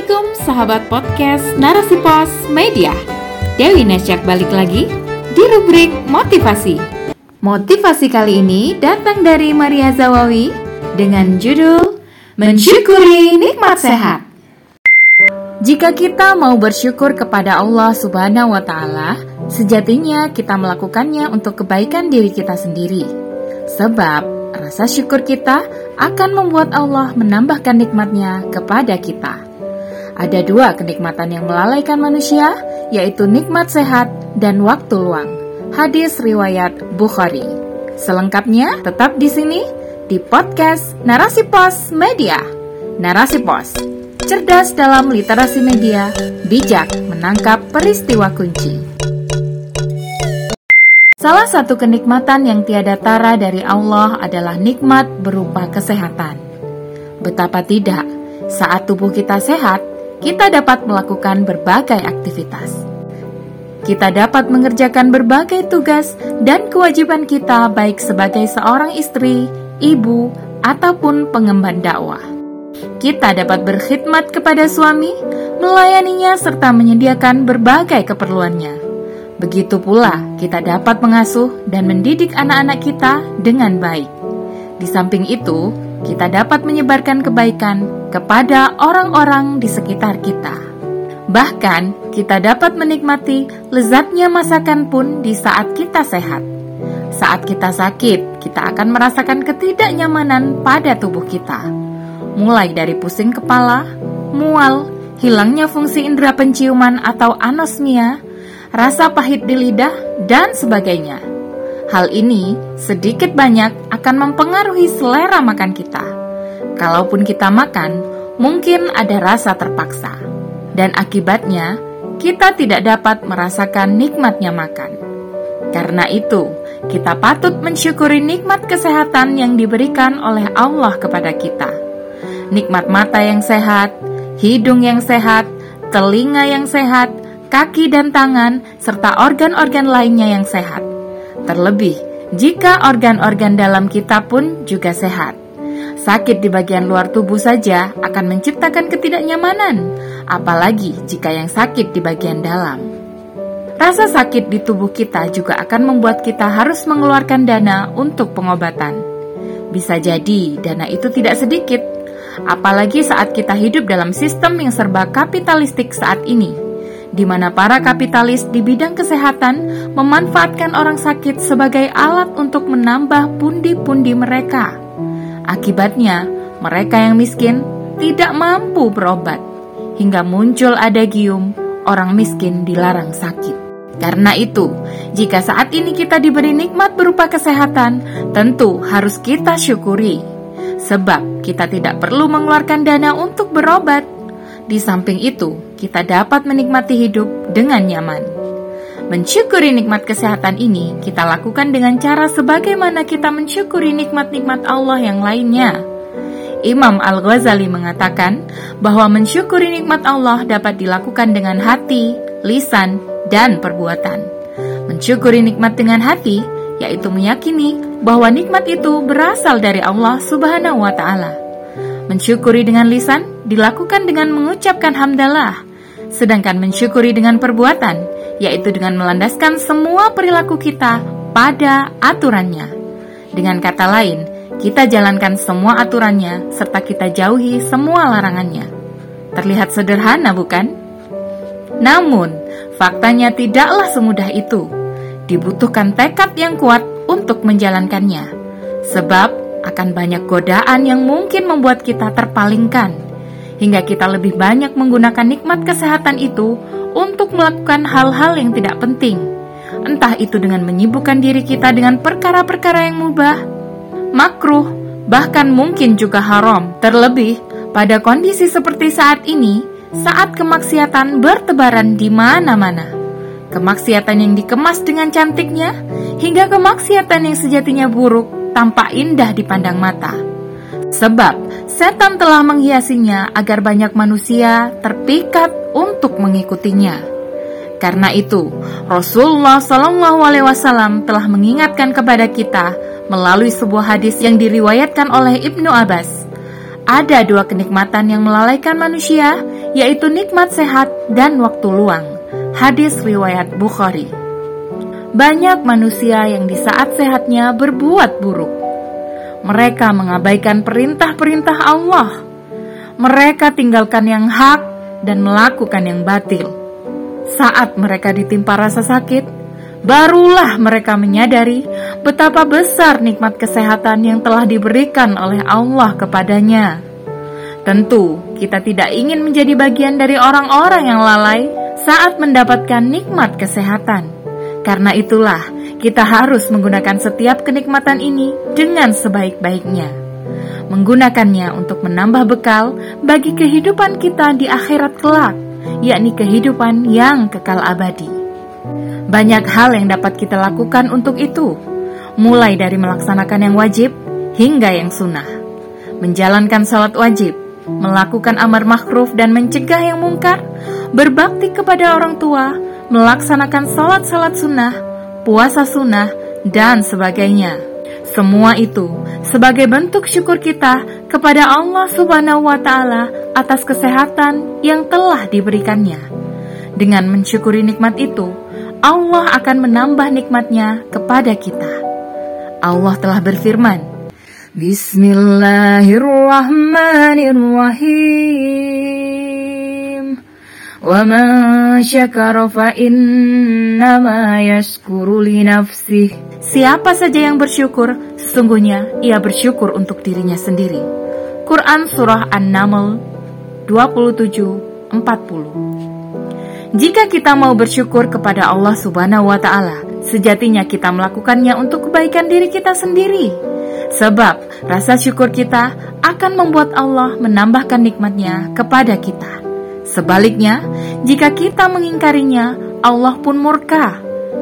Assalamualaikum sahabat podcast Narasi Pos Media. Dewi Nesyak balik lagi di rubrik motivasi. Motivasi kali ini datang dari Maria Zawawi dengan judul Mensyukuri Nikmat Sehat. Jika kita mau bersyukur kepada Allah Subhanahu wa Ta'ala, sejatinya kita melakukannya untuk kebaikan diri kita sendiri, sebab rasa syukur kita akan membuat Allah menambahkan nikmatnya kepada kita. Ada dua kenikmatan yang melalaikan manusia, yaitu nikmat sehat dan waktu luang. Hadis riwayat Bukhari. Selengkapnya tetap di sini di podcast Narasi Pos Media. Narasi Pos, cerdas dalam literasi media, bijak menangkap peristiwa kunci. Salah satu kenikmatan yang tiada tara dari Allah adalah nikmat berupa kesehatan. Betapa tidak, saat tubuh kita sehat, kita dapat melakukan berbagai aktivitas. Kita dapat mengerjakan berbagai tugas dan kewajiban kita, baik sebagai seorang istri, ibu, ataupun pengemban dakwah. Kita dapat berkhidmat kepada suami, melayaninya, serta menyediakan berbagai keperluannya. Begitu pula kita dapat mengasuh dan mendidik anak-anak kita dengan baik. Di samping itu, kita dapat menyebarkan kebaikan kepada orang-orang di sekitar kita. Bahkan, kita dapat menikmati lezatnya masakan pun di saat kita sehat. Saat kita sakit, kita akan merasakan ketidaknyamanan pada tubuh kita. Mulai dari pusing kepala, mual, hilangnya fungsi indera penciuman atau anosmia, rasa pahit di lidah, dan sebagainya. Hal ini sedikit banyak akan mempengaruhi selera makan kita. Kalaupun kita makan, mungkin ada rasa terpaksa, dan akibatnya kita tidak dapat merasakan nikmatnya makan. Karena itu, kita patut mensyukuri nikmat kesehatan yang diberikan oleh Allah kepada kita. Nikmat mata yang sehat, hidung yang sehat, telinga yang sehat, kaki dan tangan, serta organ-organ lainnya yang sehat. Terlebih, jika organ-organ dalam kita pun juga sehat. Sakit di bagian luar tubuh saja akan menciptakan ketidaknyamanan, apalagi jika yang sakit di bagian dalam. Rasa sakit di tubuh kita juga akan membuat kita harus mengeluarkan dana untuk pengobatan. Bisa jadi dana itu tidak sedikit, apalagi saat kita hidup dalam sistem yang serba kapitalistik saat ini di mana para kapitalis di bidang kesehatan memanfaatkan orang sakit sebagai alat untuk menambah pundi-pundi mereka. Akibatnya, mereka yang miskin tidak mampu berobat, hingga muncul adagium orang miskin dilarang sakit. Karena itu, jika saat ini kita diberi nikmat berupa kesehatan, tentu harus kita syukuri. Sebab kita tidak perlu mengeluarkan dana untuk berobat. Di samping itu, kita dapat menikmati hidup dengan nyaman. Mensyukuri nikmat kesehatan ini kita lakukan dengan cara sebagaimana kita mensyukuri nikmat-nikmat Allah yang lainnya. Imam Al-Ghazali mengatakan bahwa mensyukuri nikmat Allah dapat dilakukan dengan hati, lisan, dan perbuatan. Mensyukuri nikmat dengan hati yaitu meyakini bahwa nikmat itu berasal dari Allah Subhanahu wa taala. Mensyukuri dengan lisan dilakukan dengan mengucapkan hamdalah, sedangkan mensyukuri dengan perbuatan, yaitu dengan melandaskan semua perilaku kita pada aturannya. Dengan kata lain, kita jalankan semua aturannya serta kita jauhi semua larangannya. Terlihat sederhana, bukan? Namun, faktanya tidaklah semudah itu. Dibutuhkan tekad yang kuat untuk menjalankannya, sebab akan banyak godaan yang mungkin membuat kita terpalingkan hingga kita lebih banyak menggunakan nikmat kesehatan itu untuk melakukan hal-hal yang tidak penting. Entah itu dengan menyibukkan diri kita dengan perkara-perkara yang mubah, makruh, bahkan mungkin juga haram. Terlebih pada kondisi seperti saat ini, saat kemaksiatan bertebaran di mana-mana. Kemaksiatan yang dikemas dengan cantiknya, hingga kemaksiatan yang sejatinya buruk tampak indah dipandang mata. Sebab setan telah menghiasinya agar banyak manusia terpikat untuk mengikutinya. Karena itu, Rasulullah Shallallahu Alaihi Wasallam telah mengingatkan kepada kita melalui sebuah hadis yang diriwayatkan oleh Ibnu Abbas. Ada dua kenikmatan yang melalaikan manusia, yaitu nikmat sehat dan waktu luang. Hadis riwayat Bukhari. Banyak manusia yang di saat sehatnya berbuat buruk. Mereka mengabaikan perintah-perintah Allah. Mereka tinggalkan yang hak dan melakukan yang batil. Saat mereka ditimpa rasa sakit, barulah mereka menyadari betapa besar nikmat kesehatan yang telah diberikan oleh Allah kepadanya. Tentu, kita tidak ingin menjadi bagian dari orang-orang yang lalai saat mendapatkan nikmat kesehatan. Karena itulah, kita harus menggunakan setiap kenikmatan ini dengan sebaik-baiknya. Menggunakannya untuk menambah bekal bagi kehidupan kita di akhirat kelak, yakni kehidupan yang kekal abadi. Banyak hal yang dapat kita lakukan untuk itu, mulai dari melaksanakan yang wajib hingga yang sunnah. Menjalankan salat wajib, melakukan amar makruh dan mencegah yang mungkar, berbakti kepada orang tua, melaksanakan salat-salat sunnah, puasa sunnah, dan sebagainya. Semua itu sebagai bentuk syukur kita kepada Allah Subhanahu wa Ta'ala atas kesehatan yang telah diberikannya. Dengan mensyukuri nikmat itu, Allah akan menambah nikmatnya kepada kita. Allah telah berfirman, Bismillahirrahmanirrahim. Fa innama yashkuru li nafsih. Siapa saja yang bersyukur, sesungguhnya ia bersyukur untuk dirinya sendiri. Quran Surah An-Naml 27:40 Jika kita mau bersyukur kepada Allah Subhanahu wa Ta'ala, sejatinya kita melakukannya untuk kebaikan diri kita sendiri Sebab rasa syukur kita akan membuat Allah menambahkan nikmatnya kepada kita. Sebaliknya, jika kita mengingkarinya, Allah pun murka.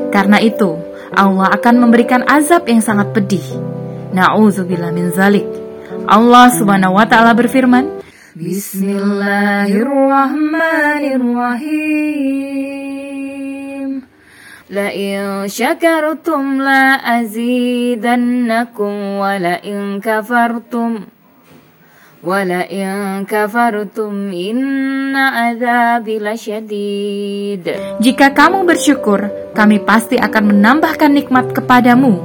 Karena itu, Allah akan memberikan azab yang sangat pedih. Na'udzubillah min zalik. Allah subhanahu wa ta'ala berfirman, Bismillahirrahmanirrahim. لئن شكرتم لأزيدنكم ولئن كفرتم Jika kamu bersyukur, kami pasti akan menambahkan nikmat kepadamu.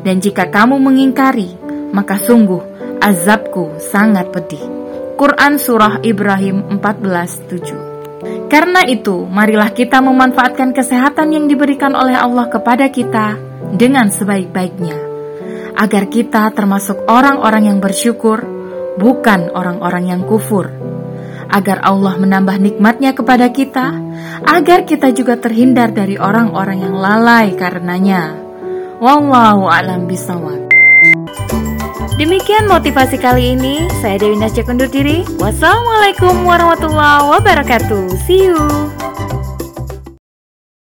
Dan jika kamu mengingkari, maka sungguh azabku sangat pedih. Quran Surah Ibrahim 14:7 karena itu, marilah kita memanfaatkan kesehatan yang diberikan oleh Allah kepada kita dengan sebaik-baiknya, agar kita termasuk orang-orang yang bersyukur, bukan orang-orang yang kufur. Agar Allah menambah nikmatnya kepada kita, agar kita juga terhindar dari orang-orang yang lalai karenanya. Wallahu a'lam bishawab. Demikian motivasi kali ini. Saya Dewi Nasya undur diri. Wassalamualaikum warahmatullahi wabarakatuh. See you.